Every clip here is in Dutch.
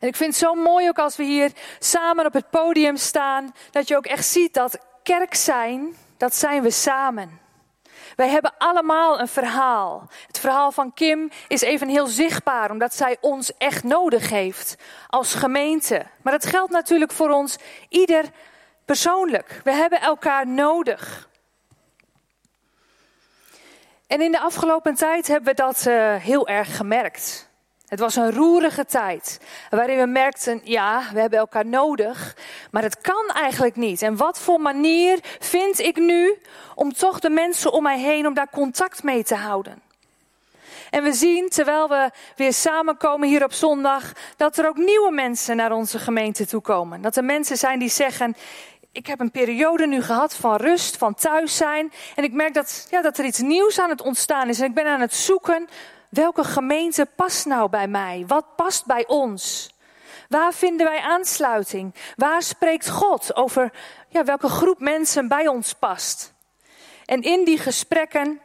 En ik vind het zo mooi ook als we hier samen op het podium staan, dat je ook echt ziet dat kerk zijn, dat zijn we samen. Wij hebben allemaal een verhaal. Het verhaal van Kim is even heel zichtbaar, omdat zij ons echt nodig heeft als gemeente. Maar dat geldt natuurlijk voor ons ieder persoonlijk. We hebben elkaar nodig. En in de afgelopen tijd hebben we dat uh, heel erg gemerkt. Het was een roerige tijd waarin we merkten, ja, we hebben elkaar nodig, maar het kan eigenlijk niet. En wat voor manier vind ik nu om toch de mensen om mij heen, om daar contact mee te houden? En we zien, terwijl we weer samenkomen hier op zondag, dat er ook nieuwe mensen naar onze gemeente toe komen. Dat er mensen zijn die zeggen, ik heb een periode nu gehad van rust, van thuis zijn. En ik merk dat, ja, dat er iets nieuws aan het ontstaan is. En ik ben aan het zoeken Welke gemeente past nou bij mij? Wat past bij ons? Waar vinden wij aansluiting? Waar spreekt God over ja, welke groep mensen bij ons past? En in die gesprekken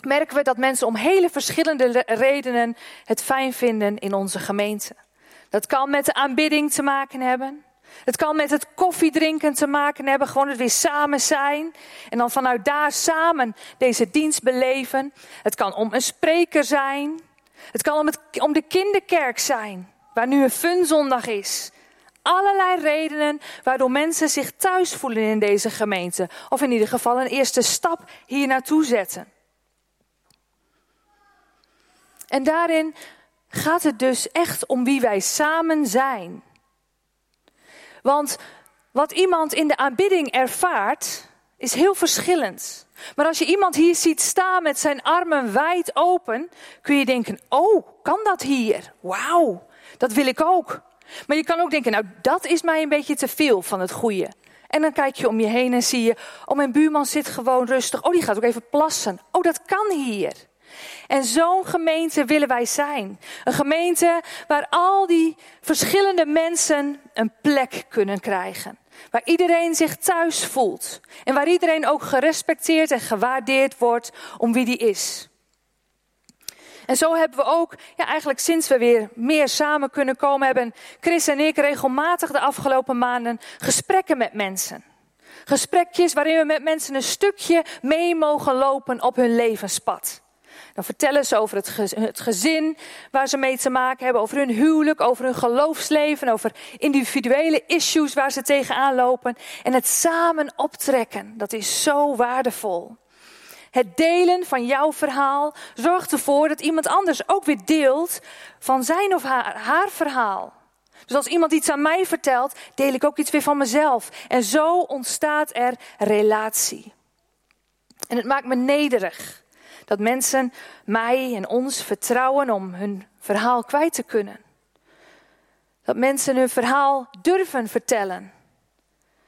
merken we dat mensen om hele verschillende redenen het fijn vinden in onze gemeente. Dat kan met de aanbidding te maken hebben. Het kan met het koffiedrinken te maken hebben, gewoon het weer samen zijn. En dan vanuit daar samen deze dienst beleven. Het kan om een spreker zijn. Het kan om, de kinderkerk zijn, waar nu een funzondag is. Allerlei redenen waardoor mensen zich thuis voelen in deze gemeente. Of in ieder geval een eerste stap hier naartoe zetten. En daarin gaat het dus echt om wie wij samen zijn. Want wat iemand in de aanbidding ervaart, is heel verschillend. Maar als je iemand hier ziet staan met zijn armen wijd open, kun je denken: Oh, kan dat hier? Wauw, dat wil ik ook. Maar je kan ook denken: Nou, dat is mij een beetje te veel van het goede. En dan kijk je om je heen en zie je: Oh, mijn buurman zit gewoon rustig. Oh, die gaat ook even plassen. Oh, dat kan hier. En zo'n gemeente willen wij zijn. Een gemeente waar al die verschillende mensen een plek kunnen krijgen. Waar iedereen zich thuis voelt. En waar iedereen ook gerespecteerd en gewaardeerd wordt om wie die is. En zo hebben we ook, ja, eigenlijk sinds we weer meer samen kunnen komen, hebben Chris en ik regelmatig de afgelopen maanden gesprekken met mensen. Gesprekjes waarin we met mensen een stukje mee mogen lopen op hun levenspad. Dan vertellen ze over het gezin waar ze mee te maken hebben, over hun huwelijk, over hun geloofsleven, over individuele issues waar ze tegenaan lopen. En het samen optrekken, dat is zo waardevol. Het delen van jouw verhaal zorgt ervoor dat iemand anders ook weer deelt van zijn of haar, haar verhaal. Dus als iemand iets aan mij vertelt, deel ik ook iets weer van mezelf. En zo ontstaat er relatie. En het maakt me nederig. Dat mensen mij en ons vertrouwen om hun verhaal kwijt te kunnen. Dat mensen hun verhaal durven vertellen.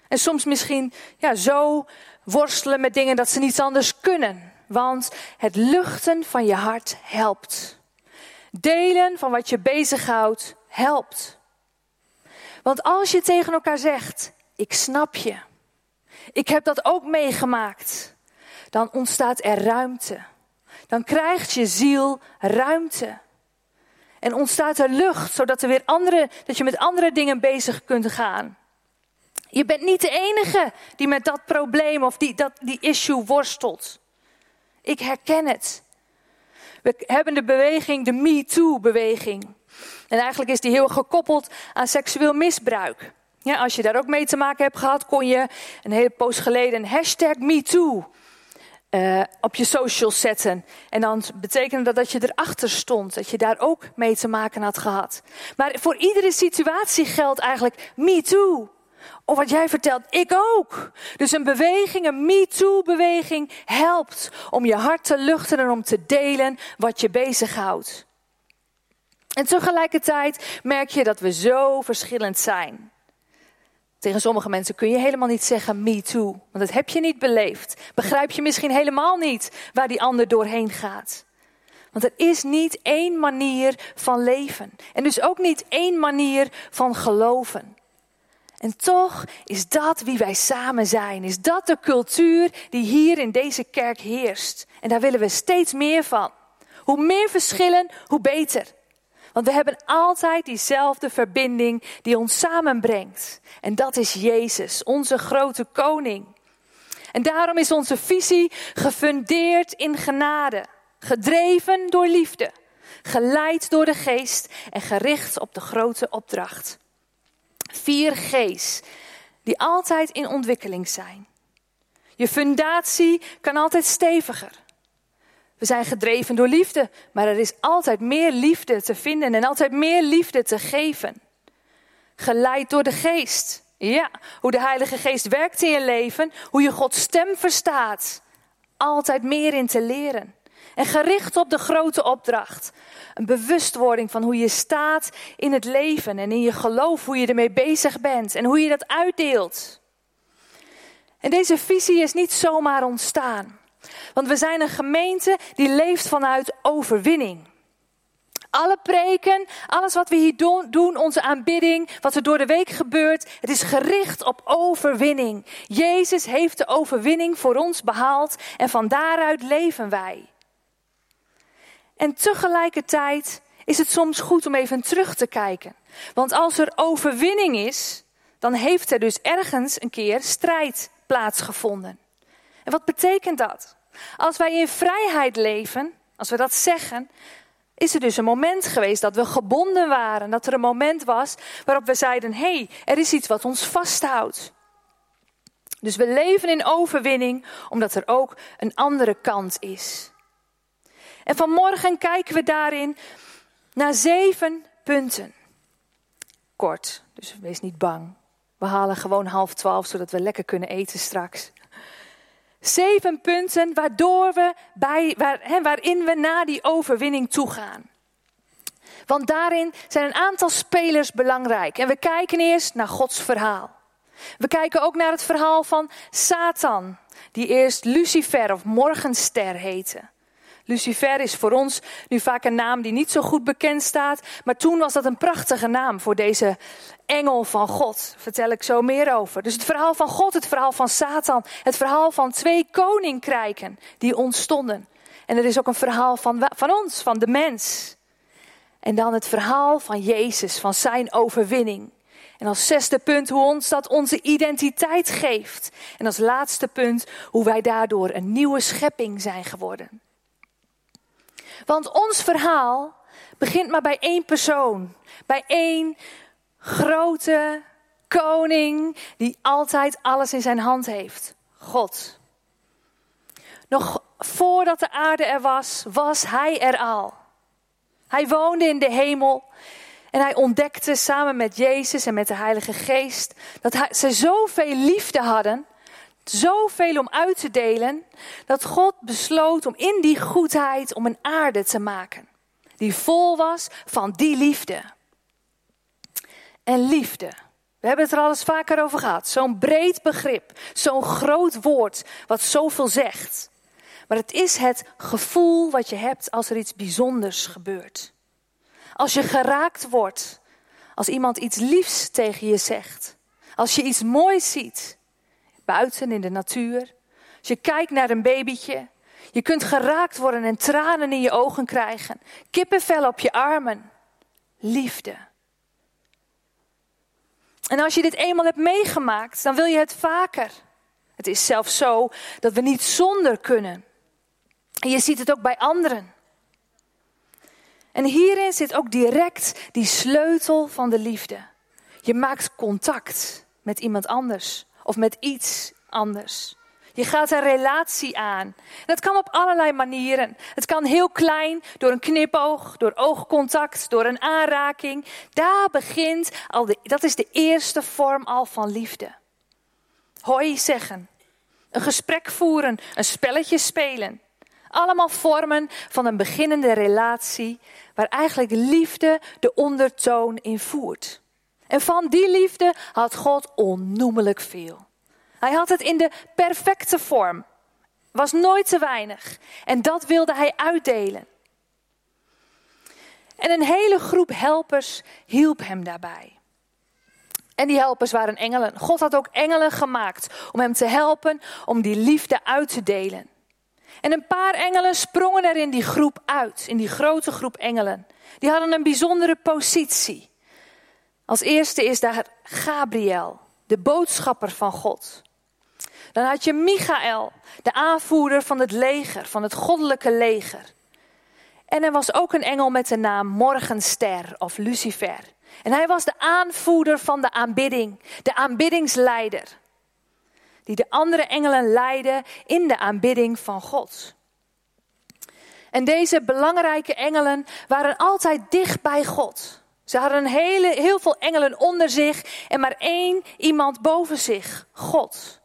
En soms misschien ja, zo worstelen met dingen dat ze niets anders kunnen. Want het luchten van je hart helpt. Delen van wat je bezighoudt helpt. Want als je tegen elkaar zegt: Ik snap je. Ik heb dat ook meegemaakt. Dan ontstaat er ruimte dan krijgt je ziel ruimte. En ontstaat er lucht, zodat er weer andere, dat je met andere dingen bezig kunt gaan. Je bent niet de enige die met dat probleem of die, dat, die issue worstelt. Ik herken het. We hebben de beweging, de Me Too-beweging. En eigenlijk is die heel gekoppeld aan seksueel misbruik. Ja, als je daar ook mee te maken hebt gehad, kon je een hele poos geleden een hashtag MeToo uh, op je socials zetten. En dan betekende dat dat je erachter stond, dat je daar ook mee te maken had gehad. Maar voor iedere situatie geldt eigenlijk me too. Of wat jij vertelt, ik ook. Dus een beweging, een me too beweging helpt om je hart te luchten en om te delen wat je bezighoudt. En tegelijkertijd merk je dat we zo verschillend zijn. Tegen sommige mensen kun je helemaal niet zeggen me too, want dat heb je niet beleefd. Begrijp je misschien helemaal niet waar die ander doorheen gaat. Want er is niet één manier van leven. En dus ook niet één manier van geloven. En toch is dat wie wij samen zijn. Is dat de cultuur die hier in deze kerk heerst. En daar willen we steeds meer van. Hoe meer verschillen, hoe beter. Want we hebben altijd diezelfde verbinding die ons samenbrengt. En dat is Jezus, onze grote koning. En daarom is onze visie gefundeerd in genade, gedreven door liefde, geleid door de geest en gericht op de grote opdracht. Vier G's die altijd in ontwikkeling zijn. Je fundatie kan altijd steviger. We zijn gedreven door liefde, maar er is altijd meer liefde te vinden en altijd meer liefde te geven. Geleid door de geest. Ja, hoe de Heilige Geest werkt in je leven, hoe je Gods stem verstaat. Altijd meer in te leren. En gericht op de grote opdracht. Een bewustwording van hoe je staat in het leven en in je geloof, hoe je ermee bezig bent en hoe je dat uitdeelt. En deze visie is niet zomaar ontstaan. Want we zijn een gemeente die leeft vanuit overwinning. Alle preken, alles wat we hier doen, onze aanbidding, wat er door de week gebeurt, het is gericht op overwinning. Jezus heeft de overwinning voor ons behaald en van daaruit leven wij. En tegelijkertijd is het soms goed om even terug te kijken. Want als er overwinning is, dan heeft er dus ergens een keer strijd plaatsgevonden. En wat betekent dat? Als wij in vrijheid leven, als we dat zeggen, is er dus een moment geweest dat we gebonden waren. Dat er een moment was waarop we zeiden: hé, hey, er is iets wat ons vasthoudt. Dus we leven in overwinning, omdat er ook een andere kant is. En vanmorgen kijken we daarin naar zeven punten. Kort, dus wees niet bang. We halen gewoon half twaalf, zodat we lekker kunnen eten straks. Zeven punten waardoor we bij, waar, waarin we naar die overwinning toe gaan. Want daarin zijn een aantal spelers belangrijk. En we kijken eerst naar Gods verhaal. We kijken ook naar het verhaal van Satan, die eerst Lucifer of Morgenster heette. Lucifer is voor ons nu vaak een naam die niet zo goed bekend staat, maar toen was dat een prachtige naam voor deze engel van God. vertel ik zo meer over. Dus het verhaal van God, het verhaal van Satan, het verhaal van twee koninkrijken die ontstonden. En er is ook een verhaal van, van ons, van de mens. En dan het verhaal van Jezus, van zijn overwinning. En als zesde punt hoe ons dat onze identiteit geeft. En als laatste punt hoe wij daardoor een nieuwe schepping zijn geworden. Want ons verhaal begint maar bij één persoon. Bij één grote koning die altijd alles in zijn hand heeft. God. Nog voordat de aarde er was, was hij er al. Hij woonde in de hemel en hij ontdekte samen met Jezus en met de Heilige Geest dat hij, ze zoveel liefde hadden zoveel om uit te delen, dat God besloot om in die goedheid om een aarde te maken. Die vol was van die liefde. En liefde. We hebben het er al eens vaker over gehad. Zo'n breed begrip, zo'n groot woord, wat zoveel zegt. Maar het is het gevoel wat je hebt als er iets bijzonders gebeurt. Als je geraakt wordt, als iemand iets liefs tegen je zegt, als je iets moois ziet, buiten in de natuur. Als je kijkt naar een babytje, je kunt geraakt worden en tranen in je ogen krijgen. Kippenvel op je armen. Liefde. En als je dit eenmaal hebt meegemaakt, dan wil je het vaker. Het is zelfs zo dat we niet zonder kunnen. En je ziet het ook bij anderen. En hierin zit ook direct die sleutel van de liefde. Je maakt contact met iemand anders of met iets anders. Je gaat een relatie aan. Dat kan op allerlei manieren. Het kan heel klein, door een knipoog, door oogcontact, door een aanraking. Daar begint al dat is de eerste vorm al van liefde. Hoi zeggen, een gesprek voeren, een spelletje spelen. Allemaal vormen van een beginnende relatie waar eigenlijk liefde de ondertoon in voert. En van die liefde had God onnoemelijk veel. Hij had het in de perfecte vorm. Was nooit te weinig. En dat wilde hij uitdelen. En een hele groep helpers hielp hem daarbij. En die helpers waren engelen. God had ook engelen gemaakt om hem te helpen om die liefde uit te delen. En een paar engelen sprongen er in die groep uit, in die grote groep engelen. Die hadden een bijzondere positie. Als eerste is daar Gabriel, de boodschapper van God. Dan had je Michael, de aanvoerder van het leger, van het goddelijke leger. En er was ook een engel met de naam Morgenster of Lucifer. En hij was de aanvoerder van de aanbidding, de aanbiddingsleider. Die de andere engelen leidde in de aanbidding van God. En deze belangrijke engelen waren altijd dicht bij God. Ze hadden een hele, heel veel engelen onder zich en maar één iemand boven zich, God.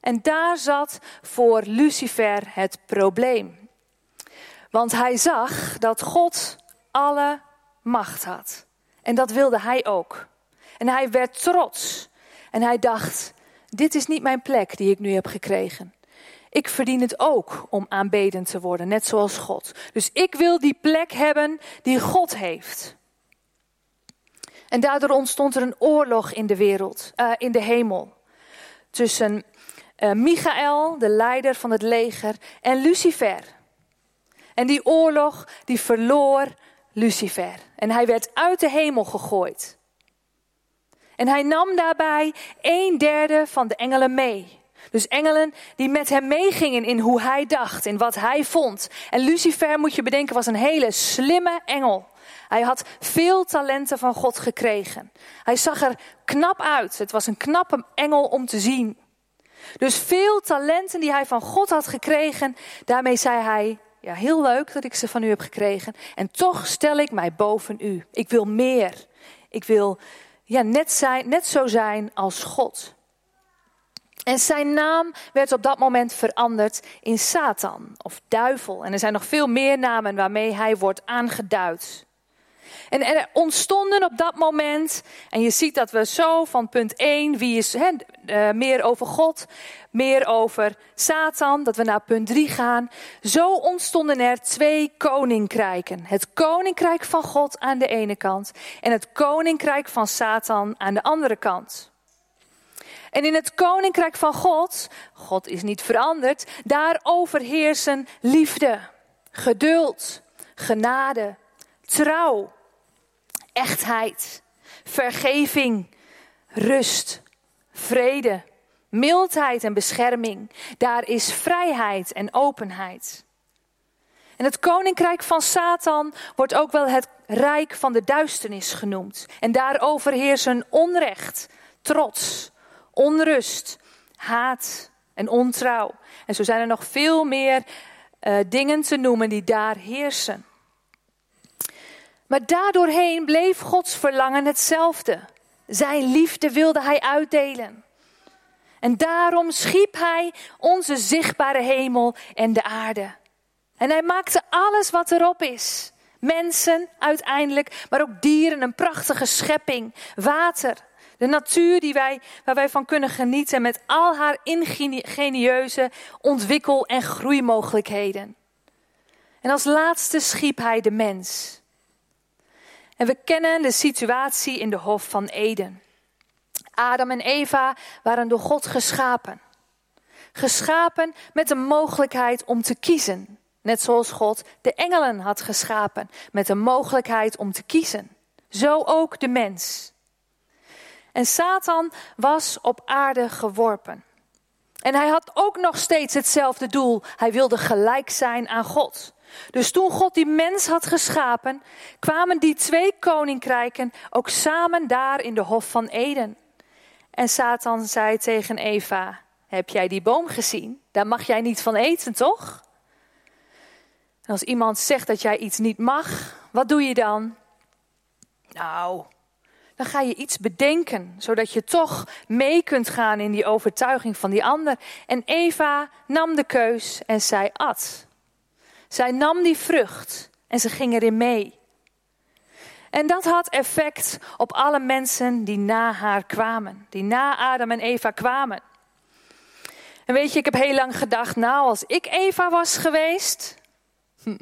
En daar zat voor Lucifer het probleem. Want hij zag dat God alle macht had. En dat wilde hij ook. En hij werd trots. En hij dacht: dit is niet mijn plek die ik nu heb gekregen. Ik verdien het ook om aanbeden te worden, net zoals God. Dus ik wil die plek hebben die God heeft. En daardoor ontstond er een oorlog in de wereld, uh, in de hemel. Tussen uh, Michael, de leider van het leger, en Lucifer. En die oorlog, die verloor Lucifer. En hij werd uit de hemel gegooid. En hij nam daarbij een derde van de engelen mee. Dus engelen die met hem meegingen in hoe hij dacht, in wat hij vond. En Lucifer, moet je bedenken, was een hele slimme engel. Hij had veel talenten van God gekregen. Hij zag er knap uit. Het was een knappe engel om te zien. Dus veel talenten die hij van God had gekregen, daarmee zei hij: Ja, heel leuk dat ik ze van u heb gekregen. En toch stel ik mij boven u. Ik wil meer. Ik wil ja, net, zijn, net zo zijn als God. En zijn naam werd op dat moment veranderd in Satan of duivel. En er zijn nog veel meer namen waarmee hij wordt aangeduid. En er ontstonden op dat moment, en je ziet dat we zo van punt 1, wie is he, uh, meer over God, meer over Satan, dat we naar punt 3 gaan. Zo ontstonden er twee koninkrijken. Het koninkrijk van God aan de ene kant en het koninkrijk van Satan aan de andere kant. En in het koninkrijk van God, God is niet veranderd, daar overheersen liefde, geduld, genade, trouw, echtheid, vergeving, rust, vrede, mildheid en bescherming. Daar is vrijheid en openheid. En het koninkrijk van Satan wordt ook wel het rijk van de duisternis genoemd. En daarover heersen onrecht, trots, onrust, haat en ontrouw. En zo zijn er nog veel meer uh, dingen te noemen die daar heersen. Maar daardoorheen bleef Gods verlangen hetzelfde. Zijn liefde wilde hij uitdelen. En daarom schiep hij onze zichtbare hemel en de aarde. En hij maakte alles wat erop is. Mensen uiteindelijk, maar ook dieren, een prachtige schepping, water, de natuur die wij, waar wij van kunnen genieten met al haar ingenieuze ontwikkel- en groeimogelijkheden. En als laatste schiep hij de mens. En we kennen de situatie in de Hof van Eden. Adam en Eva waren door God geschapen. Geschapen met de mogelijkheid om te kiezen. Net zoals God de engelen had geschapen met de mogelijkheid om te kiezen. Zo ook de mens. En Satan was op aarde geworpen. En hij had ook nog steeds hetzelfde doel. Hij wilde gelijk zijn aan God. Dus toen God die mens had geschapen, kwamen die twee koninkrijken ook samen daar in de Hof van Eden. En Satan zei tegen Eva: Heb jij die boom gezien? Daar mag jij niet van eten, toch? En als iemand zegt dat jij iets niet mag, wat doe je dan? Nou, dan ga je iets bedenken, zodat je toch mee kunt gaan in die overtuiging van die ander. En Eva nam de keus en zij at. Zij nam die vrucht en ze ging erin mee. En dat had effect op alle mensen die na haar kwamen, die na Adam en Eva kwamen. En weet je, ik heb heel lang gedacht, nou, als ik Eva was geweest. Hm.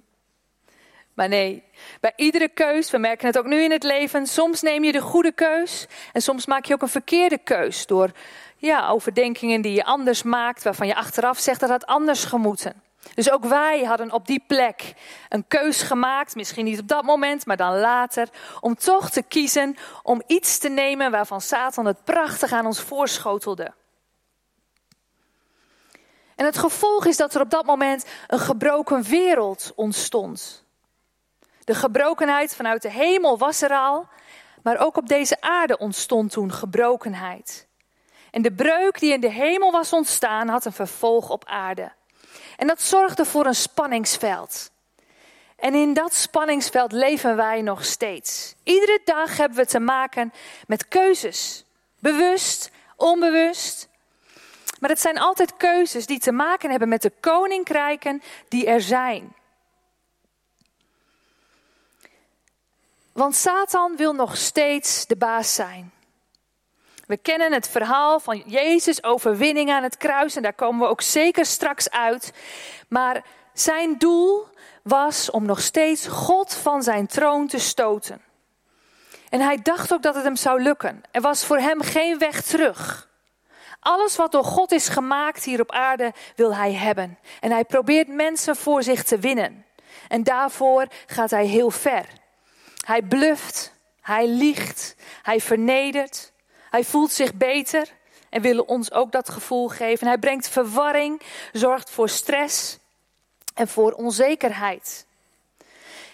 Maar nee, bij iedere keus, we merken het ook nu in het leven, soms neem je de goede keus en soms maak je ook een verkeerde keus door ja, overdenkingen die je anders maakt, waarvan je achteraf zegt dat het anders gemoeten. Dus ook wij hadden op die plek een keus gemaakt, misschien niet op dat moment, maar dan later, om toch te kiezen om iets te nemen waarvan Satan het prachtig aan ons voorschotelde. En het gevolg is dat er op dat moment een gebroken wereld ontstond. De gebrokenheid vanuit de hemel was er al, maar ook op deze aarde ontstond toen gebrokenheid. En de breuk die in de hemel was ontstaan had een vervolg op aarde. En dat zorgde voor een spanningsveld. En in dat spanningsveld leven wij nog steeds. Iedere dag hebben we te maken met keuzes. Bewust, onbewust. Maar het zijn altijd keuzes die te maken hebben met de koninkrijken die er zijn. Want Satan wil nog steeds de baas zijn. We kennen het verhaal van Jezus' overwinning aan het kruis en daar komen we ook zeker straks uit. Maar zijn doel was om nog steeds God van zijn troon te stoten. En hij dacht ook dat het hem zou lukken. Er was voor hem geen weg terug. Alles wat door God is gemaakt hier op aarde wil hij hebben. En hij probeert mensen voor zich te winnen. En daarvoor gaat hij heel ver. Hij bluft, hij liegt, hij vernedert, hij voelt zich beter en wil ons ook dat gevoel geven. Hij brengt verwarring, zorgt voor stress en voor onzekerheid.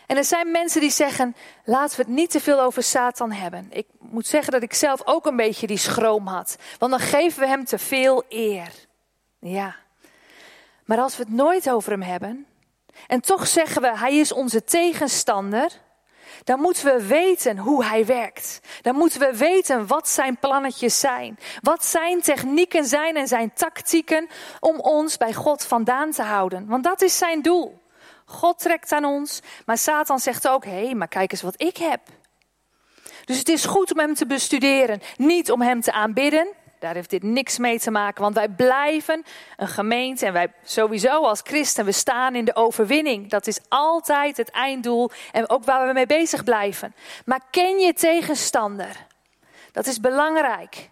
En er zijn mensen die zeggen: laten we het niet te veel over Satan hebben. Ik moet zeggen dat ik zelf ook een beetje die schroom had. Want dan geven we hem te veel eer. Ja. Maar als we het nooit over hem hebben. En toch zeggen we: hij is onze tegenstander dan moeten we weten hoe hij werkt. Dan moeten we weten wat zijn plannetjes zijn. Wat zijn technieken zijn en zijn tactieken om ons bij God vandaan te houden. Want dat is zijn doel. God trekt aan ons, maar Satan zegt ook: hé, hey, maar kijk eens wat ik heb. Dus het is goed om hem te bestuderen, niet om hem te aanbidden, daar heeft dit niks mee te maken, want wij blijven een gemeente en wij sowieso als christen, we staan in de overwinning. Dat is altijd het einddoel en ook waar we mee bezig blijven. Maar ken je tegenstander. Dat is belangrijk.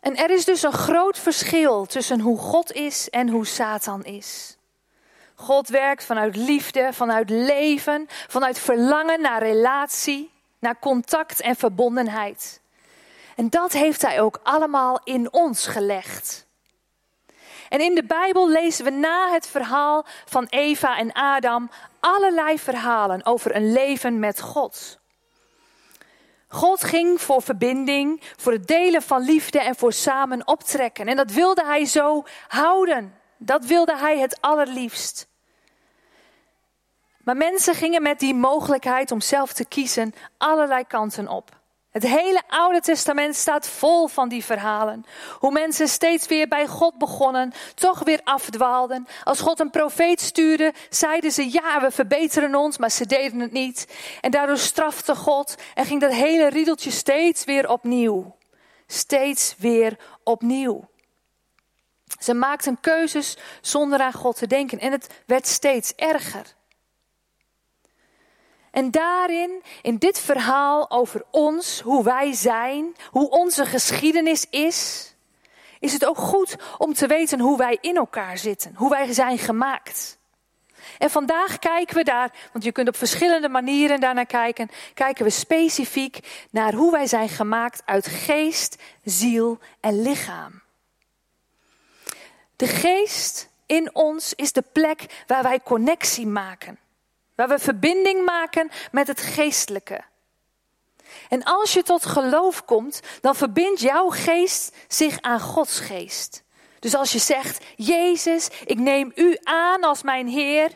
En er is dus een groot verschil tussen hoe God is en hoe Satan is. God werkt vanuit liefde, vanuit leven, vanuit verlangen naar relatie naar contact en verbondenheid. En dat heeft hij ook allemaal in ons gelegd. En in de Bijbel lezen we na het verhaal van Eva en Adam allerlei verhalen over een leven met God. God ging voor verbinding, voor het delen van liefde en voor samen optrekken. En dat wilde hij zo houden. Dat wilde hij het allerliefst. Maar mensen gingen met die mogelijkheid om zelf te kiezen allerlei kanten op. Het hele Oude Testament staat vol van die verhalen. Hoe mensen steeds weer bij God begonnen, toch weer afdwaalden. Als God een profeet stuurde, zeiden ze ja, we verbeteren ons, maar ze deden het niet. En daardoor strafte God en ging dat hele riedeltje steeds weer opnieuw. Steeds weer opnieuw. Ze maakten keuzes zonder aan God te denken en het werd steeds erger. En daarin, in dit verhaal over ons, hoe wij zijn, hoe onze geschiedenis is, is het ook goed om te weten hoe wij in elkaar zitten, hoe wij zijn gemaakt. En vandaag kijken we daar, want je kunt op verschillende manieren daarnaar kijken, kijken we specifiek naar hoe wij zijn gemaakt uit geest, ziel en lichaam. De geest in ons is de plek waar wij connectie maken. Waar we verbinding maken met het geestelijke. En als je tot geloof komt, dan verbindt jouw geest zich aan Gods geest. Dus als je zegt, Jezus, ik neem u aan als mijn Heer,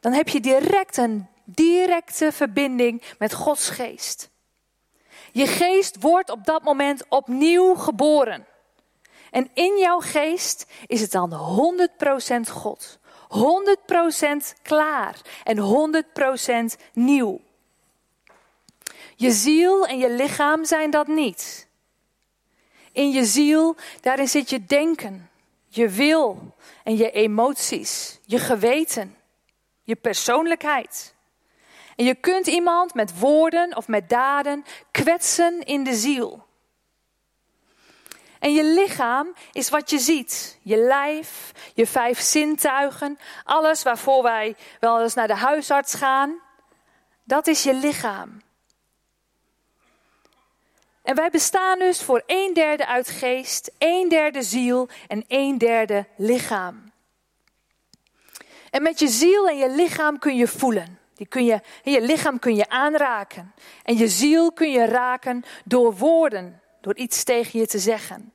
dan heb je direct een directe verbinding met Gods geest. Je geest wordt op dat moment opnieuw geboren. En in jouw geest is het dan 100% God. 100% klaar en 100% nieuw. Je ziel en je lichaam zijn dat niet. In je ziel, daarin zit je denken, je wil en je emoties, je geweten, je persoonlijkheid. En je kunt iemand met woorden of met daden kwetsen in de ziel. En je lichaam is wat je ziet. Je lijf, je vijf zintuigen, alles waarvoor wij wel eens naar de huisarts gaan. Dat is je lichaam. En wij bestaan dus voor een derde uit geest, een derde ziel en een derde lichaam. En met je ziel en je lichaam kun je voelen. Die kun je, je lichaam kun je aanraken. En je ziel kun je raken door woorden, door iets tegen je te zeggen.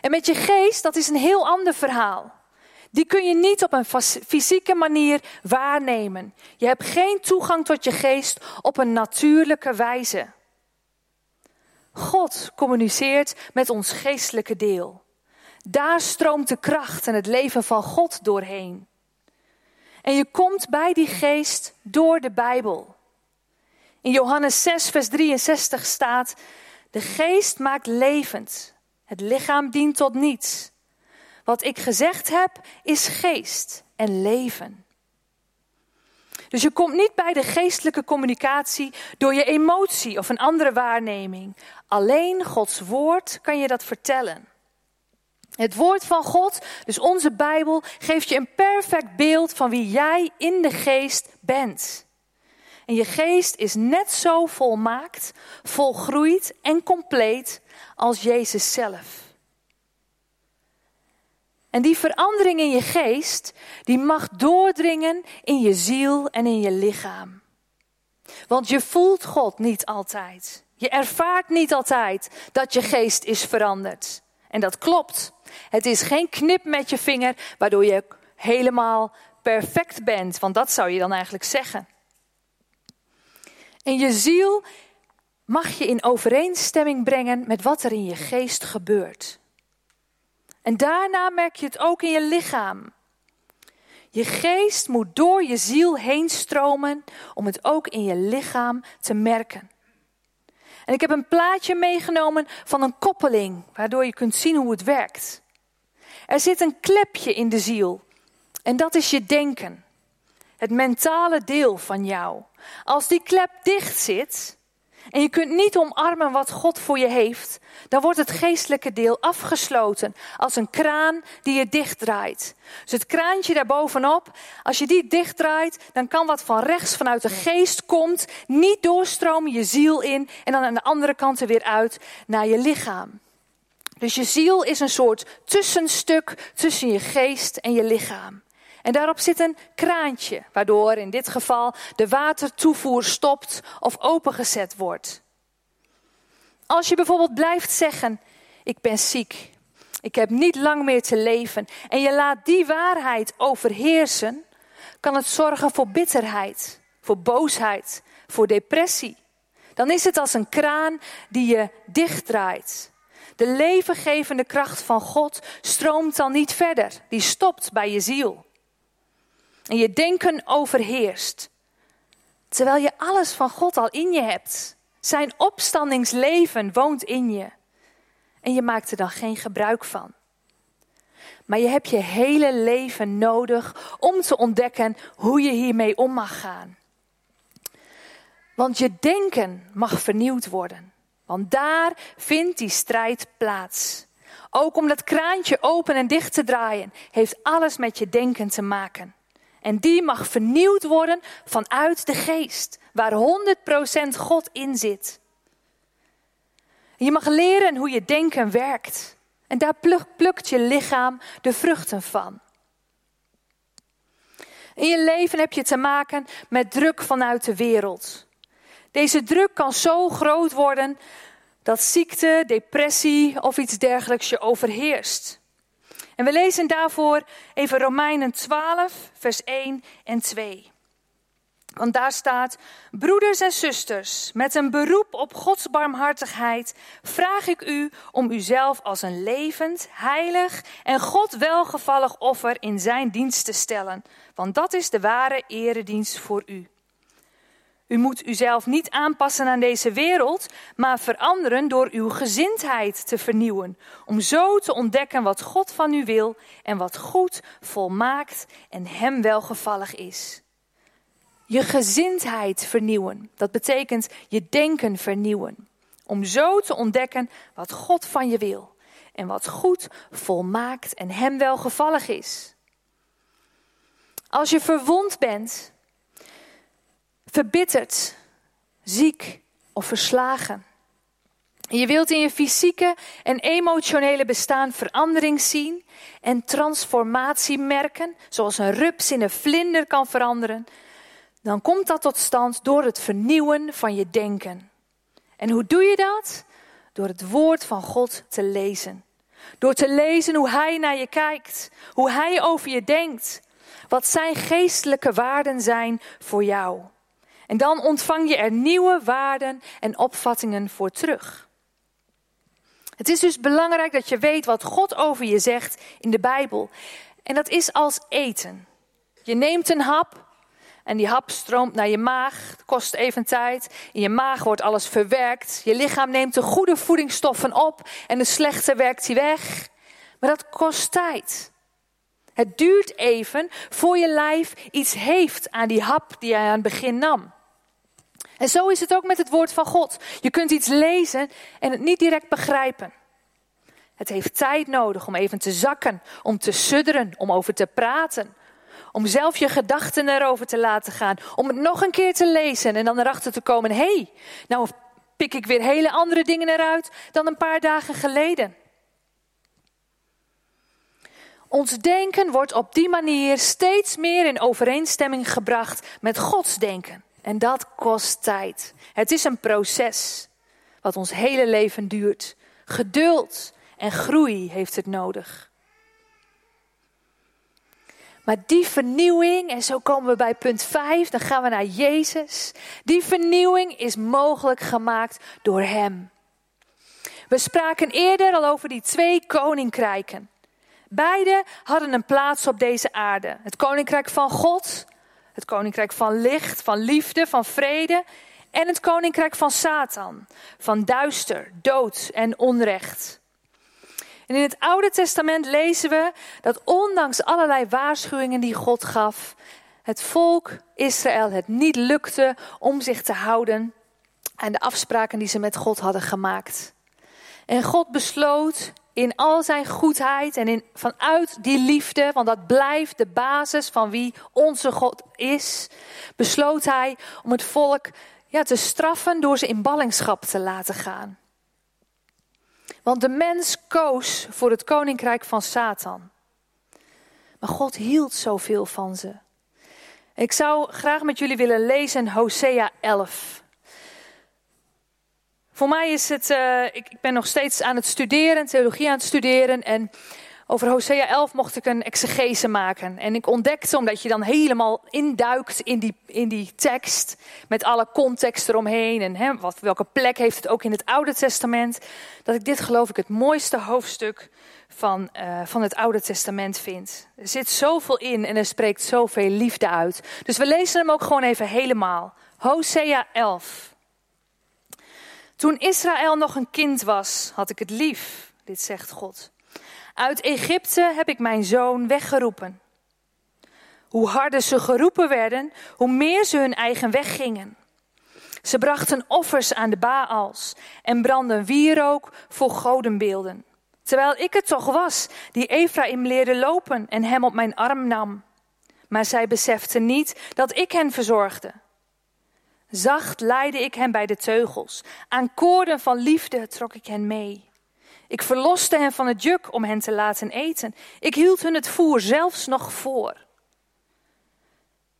En met je geest, dat is een heel ander verhaal. Die kun je niet op een fysieke manier waarnemen. Je hebt geen toegang tot je geest op een natuurlijke wijze. God communiceert met ons geestelijke deel. Daar stroomt de kracht en het leven van God doorheen. En je komt bij die geest door de Bijbel. In Johannes 6, vers 63 staat: De geest maakt levend, het lichaam dient tot niets. Wat ik gezegd heb is geest en leven. Dus je komt niet bij de geestelijke communicatie door je emotie of een andere waarneming. Alleen Gods woord kan je dat vertellen. Het woord van God, dus onze Bijbel, geeft je een perfect beeld van wie jij in de geest bent. En je geest is net zo volmaakt, volgroeid en compleet als Jezus zelf. En die verandering in je geest, die mag doordringen in je ziel en in je lichaam. Want je voelt God niet altijd. Je ervaart niet altijd dat je geest is veranderd. En dat klopt. Het is geen knip met je vinger waardoor je helemaal perfect bent, want dat zou je dan eigenlijk zeggen. En je ziel mag je in overeenstemming brengen met wat er in je geest gebeurt. En daarna merk je het ook in je lichaam. Je geest moet door je ziel heen stromen om het ook in je lichaam te merken. En ik heb een plaatje meegenomen van een koppeling, waardoor je kunt zien hoe het werkt. Er zit een klepje in de ziel en dat is je denken. Het mentale deel van jou. Als die klep dicht zit, en je kunt niet omarmen wat God voor je heeft, dan wordt het geestelijke deel afgesloten als een kraan die je dichtdraait. Dus het kraantje daarbovenop, als je die dichtdraait, dan kan wat van rechts vanuit de geest komt niet doorstromen je ziel in en dan aan de andere kant er weer uit naar je lichaam. Dus je ziel is een soort tussenstuk tussen je geest en je lichaam. En daarop zit een kraantje, waardoor in dit geval de watertoevoer stopt of opengezet wordt. Als je bijvoorbeeld blijft zeggen: Ik ben ziek, ik heb niet lang meer te leven, en je laat die waarheid overheersen, kan het zorgen voor bitterheid, voor boosheid, voor depressie. Dan is het als een kraan die je dichtdraait. De levengevende kracht van God stroomt dan niet verder, die stopt bij je ziel en je denken overheerst. Terwijl je alles van God al in je hebt. Zijn opstandingsleven woont in je. En je maakt er dan geen gebruik van. Maar je hebt je hele leven nodig om te ontdekken hoe je hiermee om mag gaan. Want je denken mag vernieuwd worden. Want daar vindt die strijd plaats. Ook om dat kraantje open en dicht te draaien, heeft alles met je denken te maken. En die mag vernieuwd worden vanuit de geest, waar 100% God in zit. Je mag leren hoe je denken werkt. En daar plukt je lichaam de vruchten van. In je leven heb je te maken met druk vanuit de wereld. Deze druk kan zo groot worden dat ziekte, depressie of iets dergelijks je overheerst. En we lezen daarvoor even Romeinen 12, vers 1 en 2. Want daar staat: Broeders en zusters, met een beroep op Gods barmhartigheid vraag ik u om uzelf als een levend, heilig en God welgevallig offer in zijn dienst te stellen, want dat is de ware eredienst voor u. U moet uzelf niet aanpassen aan deze wereld, maar veranderen door uw gezindheid te vernieuwen. Om zo te ontdekken wat God van u wil en wat goed, volmaakt en Hem welgevallig is. Je gezindheid vernieuwen, dat betekent je denken vernieuwen. Om zo te ontdekken wat God van je wil. en wat goed, volmaakt en hem welgevallig is. Als je verwond bent, verbitterd, ziek of verslagen. Je wilt in je fysieke en emotionele bestaan verandering zien en transformatie merken, zoals een rups in een vlinder kan veranderen, dan komt dat tot stand door het vernieuwen van je denken. En hoe doe je dat? Door het woord van God te lezen. Door te lezen hoe Hij naar je kijkt, hoe Hij over je denkt, wat Zijn geestelijke waarden zijn voor jou. En dan ontvang je er nieuwe waarden en opvattingen voor terug. Het is dus belangrijk dat je weet wat God over je zegt in de Bijbel. En dat is als eten. Je neemt een hap en die hap stroomt naar je maag. Het kost even tijd. In je maag wordt alles verwerkt. Je lichaam neemt de goede voedingsstoffen op en de slechte werkt die weg. Maar dat kost tijd. Het duurt even voor je lijf iets heeft aan die hap die hij aan het begin nam. En zo is het ook met het woord van God. Je kunt iets lezen en het niet direct begrijpen. Het heeft tijd nodig om even te zakken, om te sudderen, om over te praten. Om zelf je gedachten erover te laten gaan. Om het nog een keer te lezen en dan erachter te komen: hé, hey, nou pik ik weer hele andere dingen eruit dan een paar dagen geleden. Ons denken wordt op die manier steeds meer in overeenstemming gebracht met Gods denken. En dat kost tijd. Het is een proces wat ons hele leven duurt. Geduld en groei heeft het nodig. Maar die vernieuwing, en zo komen we bij punt 5, dan gaan we naar Jezus. Die vernieuwing is mogelijk gemaakt door Hem. We spraken eerder al over die twee koninkrijken. Beide hadden een plaats op deze aarde. Het koninkrijk van God, het koninkrijk van licht, van liefde, van vrede. En het koninkrijk van Satan, van duister, dood en onrecht. En in het Oude Testament lezen we dat ondanks allerlei waarschuwingen die God gaf, het volk Israël het niet lukte om zich te houden aan de afspraken die ze met God hadden gemaakt. En God besloot in al zijn goedheid en in, vanuit die liefde, want dat blijft de basis van wie onze God is, besloot hij om het volk ja, te straffen door ze in ballingschap te laten gaan. Want de mens koos voor het koninkrijk van Satan. Maar God hield zoveel van ze. Ik zou graag met jullie willen lezen Hosea 11. Voor mij is het, uh, ik, ik, ben nog steeds aan het studeren, theologie aan het studeren. En over Hosea 11 mocht ik een exegese maken. En ik ontdekte, omdat je dan helemaal induikt in die, in die tekst, met alle context eromheen en hè, wat, welke plek heeft het ook in het Oude Testament, dat ik dit geloof ik het mooiste hoofdstuk van, uh, van het Oude Testament vind. Er zit zoveel in en er spreekt zoveel liefde uit. Dus we lezen hem ook gewoon even helemaal. Hosea 11. Toen Israël nog een kind was, had ik het lief, dit zegt God. Uit Egypte heb ik mijn zoon weggeroepen. Hoe harder ze geroepen werden, hoe meer ze hun eigen weg gingen. Ze brachten offers aan de Baals en brandden wierook voor godenbeelden. Terwijl ik het toch was die Ephraim leerde lopen en hem op mijn arm nam. Maar zij beseften niet dat ik hen verzorgde. Zacht leidde ik hen bij de teugels. Aan koorden van liefde trok ik hen mee. Ik verloste hen van het juk om hen te laten eten. Ik hield hun het voer zelfs nog voor.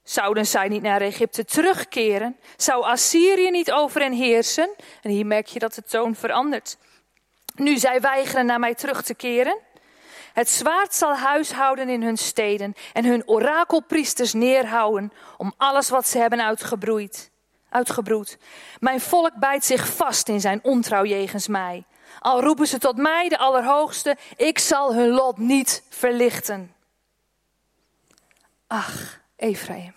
Zouden zij niet naar Egypte terugkeren? Zou Assyrië niet over hen heersen? En hier merk je dat de toon verandert. Nu zij weigeren naar mij terug te keren. Het zwaard zal huishouden in hun steden en hun orakelpriesters neerhouden om alles wat ze hebben uitgebroeid, uitgebroed. Mijn volk bijt zich vast in zijn ontrouw jegens mij. Al roepen ze tot mij, de Allerhoogste, ik zal hun lot niet verlichten. Ach, Ephraim,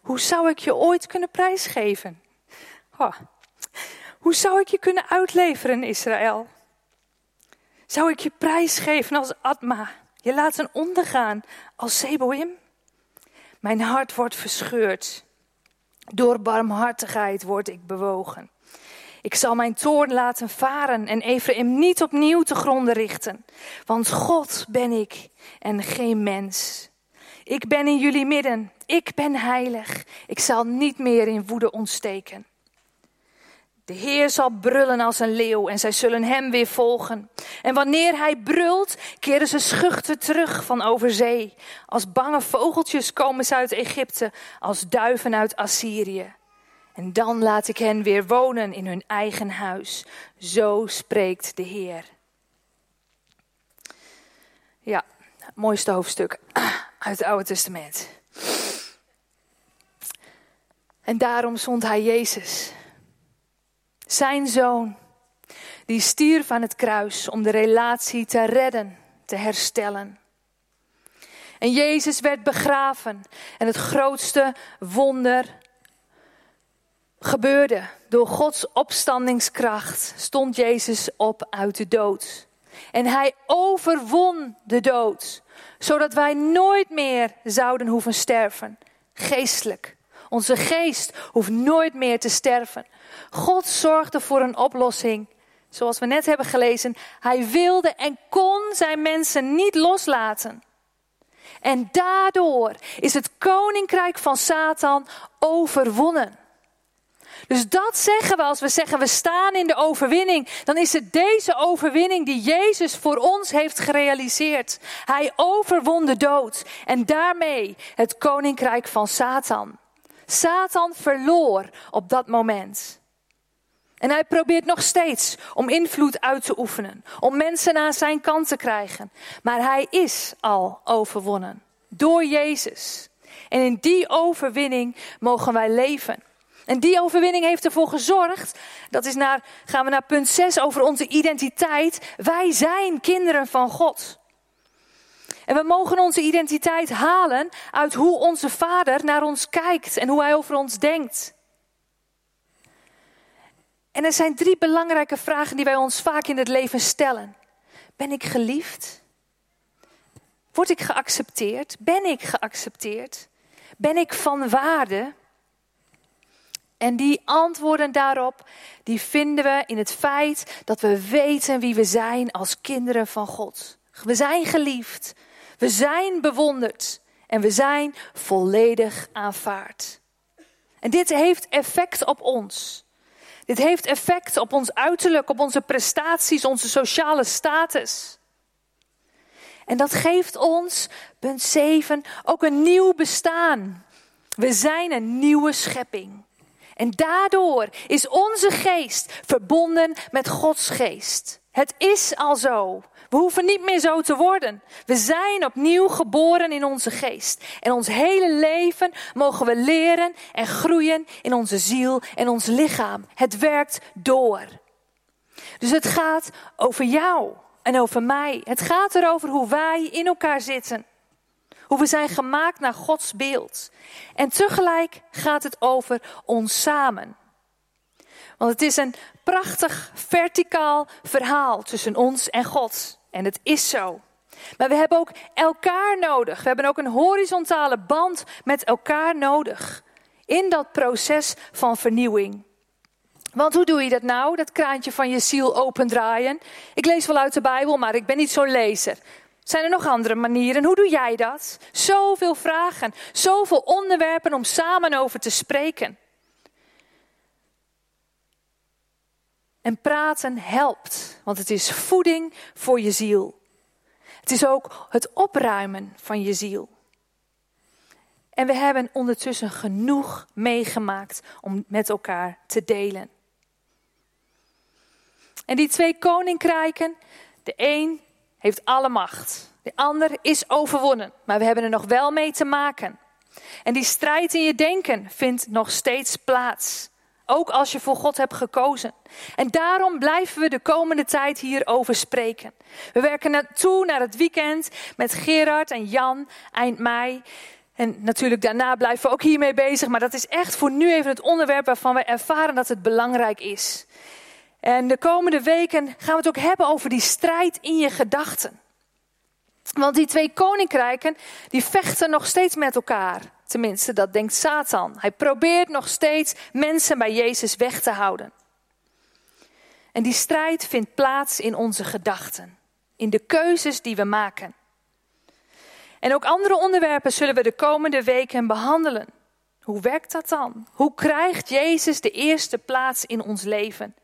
hoe zou ik je ooit kunnen prijsgeven? Hoe zou ik je kunnen uitleveren, Israël? Zou ik je prijsgeven als Atma, je laten ondergaan als Seboim? Mijn hart wordt verscheurd. Door barmhartigheid word ik bewogen. Ik zal mijn toorn laten varen en Ephraim niet opnieuw te gronden richten. Want God ben ik en geen mens. Ik ben in jullie midden. Ik ben heilig. Ik zal niet meer in woede ontsteken. De Heer zal brullen als een leeuw en zij zullen hem weer volgen. En wanneer hij brult, keren ze schuchter terug van over zee. Als bange vogeltjes komen ze uit Egypte, als duiven uit Assyrië. En dan laat ik hen weer wonen in hun eigen huis. Zo spreekt de Heer. Ja, mooiste hoofdstuk uit het Oude Testament. En daarom zond hij Jezus, zijn zoon, die stierf aan het kruis om de relatie te redden, te herstellen. En Jezus werd begraven en het grootste wonder gebeurde. Door Gods opstandingskracht stond Jezus op uit de dood. En hij overwon de dood, zodat wij nooit meer zouden hoeven sterven, geestelijk. Onze geest hoeft nooit meer te sterven. God zorgde voor een oplossing. Zoals we net hebben gelezen, hij wilde en kon zijn mensen niet loslaten. En daardoor is het koninkrijk van Satan overwonnen. Dus dat zeggen we als we zeggen we staan in de overwinning. Dan is het deze overwinning die Jezus voor ons heeft gerealiseerd. Hij overwon de dood en daarmee het koninkrijk van Satan. Satan verloor op dat moment. En hij probeert nog steeds om invloed uit te oefenen, om mensen aan zijn kant te krijgen. Maar hij is al overwonnen door Jezus. En in die overwinning mogen wij leven. En die overwinning heeft ervoor gezorgd, dat is naar, gaan we naar punt 6 over onze identiteit. Wij zijn kinderen van God. En we mogen onze identiteit halen uit hoe onze Vader naar ons kijkt en hoe Hij over ons denkt. En er zijn drie belangrijke vragen die wij ons vaak in het leven stellen. Ben ik geliefd? Word ik geaccepteerd? Ben ik geaccepteerd? Ben ik van waarde? En die antwoorden daarop, die vinden we in het feit dat we weten wie we zijn als kinderen van God. We zijn geliefd, we zijn bewonderd en we zijn volledig aanvaard. En dit heeft effect op ons. Dit heeft effect op ons uiterlijk, op onze prestaties, onze sociale status. En dat geeft ons, punt 7, ook een nieuw bestaan. We zijn een nieuwe schepping. En daardoor is onze geest verbonden met Gods geest. Het is al zo. We hoeven niet meer zo te worden. We zijn opnieuw geboren in onze geest. En ons hele leven mogen we leren en groeien in onze ziel en ons lichaam. Het werkt door. Dus het gaat over jou en over mij. Het gaat erover hoe wij in elkaar zitten. Hoe we zijn gemaakt naar Gods beeld. En tegelijk gaat het over ons samen. Want het is een prachtig verticaal verhaal tussen ons en God. En het is zo. Maar we hebben ook elkaar nodig. We hebben ook een horizontale band met elkaar nodig. In dat proces van vernieuwing. Want hoe doe je dat nou, dat kraantje van je ziel opendraaien? Ik lees wel uit de Bijbel, maar ik ben niet zo'n lezer. Zijn er nog andere manieren? Hoe doe jij dat? Zoveel vragen, zoveel onderwerpen om samen over te spreken. En praten helpt, want het is voeding voor je ziel. Het is ook het opruimen van je ziel. En we hebben ondertussen genoeg meegemaakt om met elkaar te delen. En die twee koninkrijken, de een heeft alle macht. De ander is overwonnen, maar we hebben er nog wel mee te maken. En die strijd in je denken vindt nog steeds plaats. Ook als je voor God hebt gekozen. En daarom blijven we de komende tijd hierover spreken. We werken naartoe naar het weekend met Gerard en Jan eind mei. En natuurlijk daarna blijven we ook hiermee bezig. Maar dat is echt voor nu even het onderwerp waarvan we ervaren dat het belangrijk is. En de komende weken gaan we het ook hebben over die strijd in je gedachten. Want die twee koninkrijken, die vechten nog steeds met elkaar. Tenminste, dat denkt Satan. Hij probeert nog steeds mensen bij Jezus weg te houden. En die strijd vindt plaats in onze gedachten, in de keuzes die we maken. En ook andere onderwerpen zullen we de komende weken behandelen. Hoe werkt dat dan? Hoe krijgt Jezus de eerste plaats in ons leven?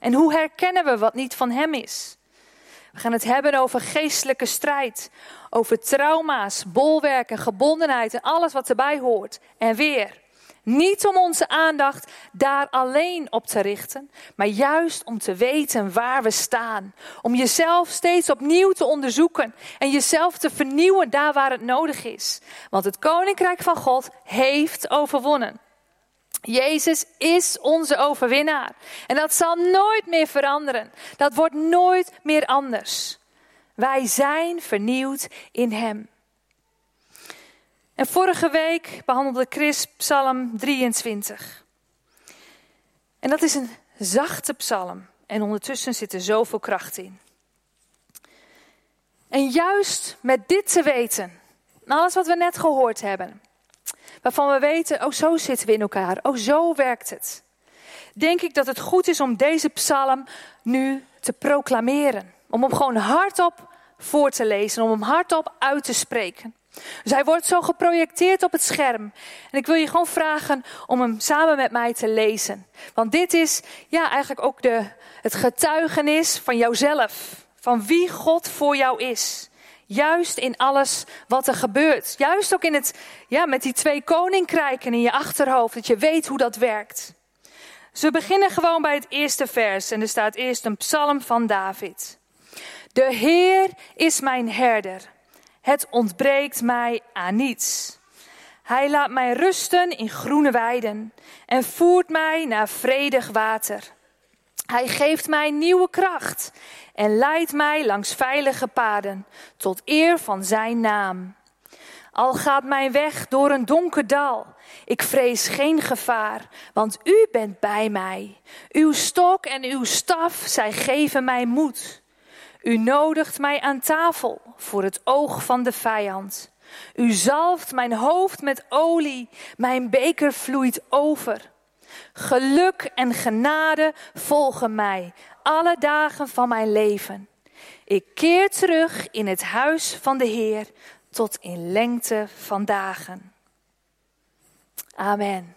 En hoe herkennen we wat niet van Hem is? We gaan het hebben over geestelijke strijd, over trauma's, bolwerken, gebondenheid en alles wat erbij hoort. En weer, niet om onze aandacht daar alleen op te richten, maar juist om te weten waar we staan. Om jezelf steeds opnieuw te onderzoeken en jezelf te vernieuwen daar waar het nodig is. Want het koninkrijk van God heeft overwonnen. Jezus is onze overwinnaar. En dat zal nooit meer veranderen. Dat wordt nooit meer anders. Wij zijn vernieuwd in Hem. En vorige week behandelde Chris Psalm 23. En dat is een zachte psalm. En ondertussen zit er zoveel kracht in. En juist met dit te weten, alles wat we net gehoord hebben, waarvan we weten, oh zo zitten we in elkaar, oh zo werkt het, denk ik dat het goed is om deze psalm nu te proclameren. Om hem gewoon hardop voor te lezen, om hem hardop uit te spreken. Dus hij wordt zo geprojecteerd op het scherm. En ik wil je gewoon vragen om hem samen met mij te lezen. Want dit is ja, eigenlijk ook de, het getuigenis van jouzelf. Van wie God voor jou is. Juist in alles wat er gebeurt. Juist ook in het, ja, met die twee koninkrijken in je achterhoofd. Dat je weet hoe dat werkt. Dus we beginnen gewoon bij het eerste vers. En er staat eerst een psalm van David. De Heer is mijn herder. Het ontbreekt mij aan niets. Hij laat mij rusten in groene weiden en voert mij naar vredig water. Hij geeft mij nieuwe kracht en leidt mij langs veilige paden tot eer van zijn naam. Al gaat mijn weg door een donker dal, ik vrees geen gevaar, want u bent bij mij. Uw stok en uw staf, zij geven mij moed. U nodigt mij aan tafel voor het oog van de vijand. U zalft mijn hoofd met olie, mijn beker vloeit over. Geluk en genade volgen mij alle dagen van mijn leven. Ik keer terug in het huis van de Heer tot in lengte van dagen. Amen.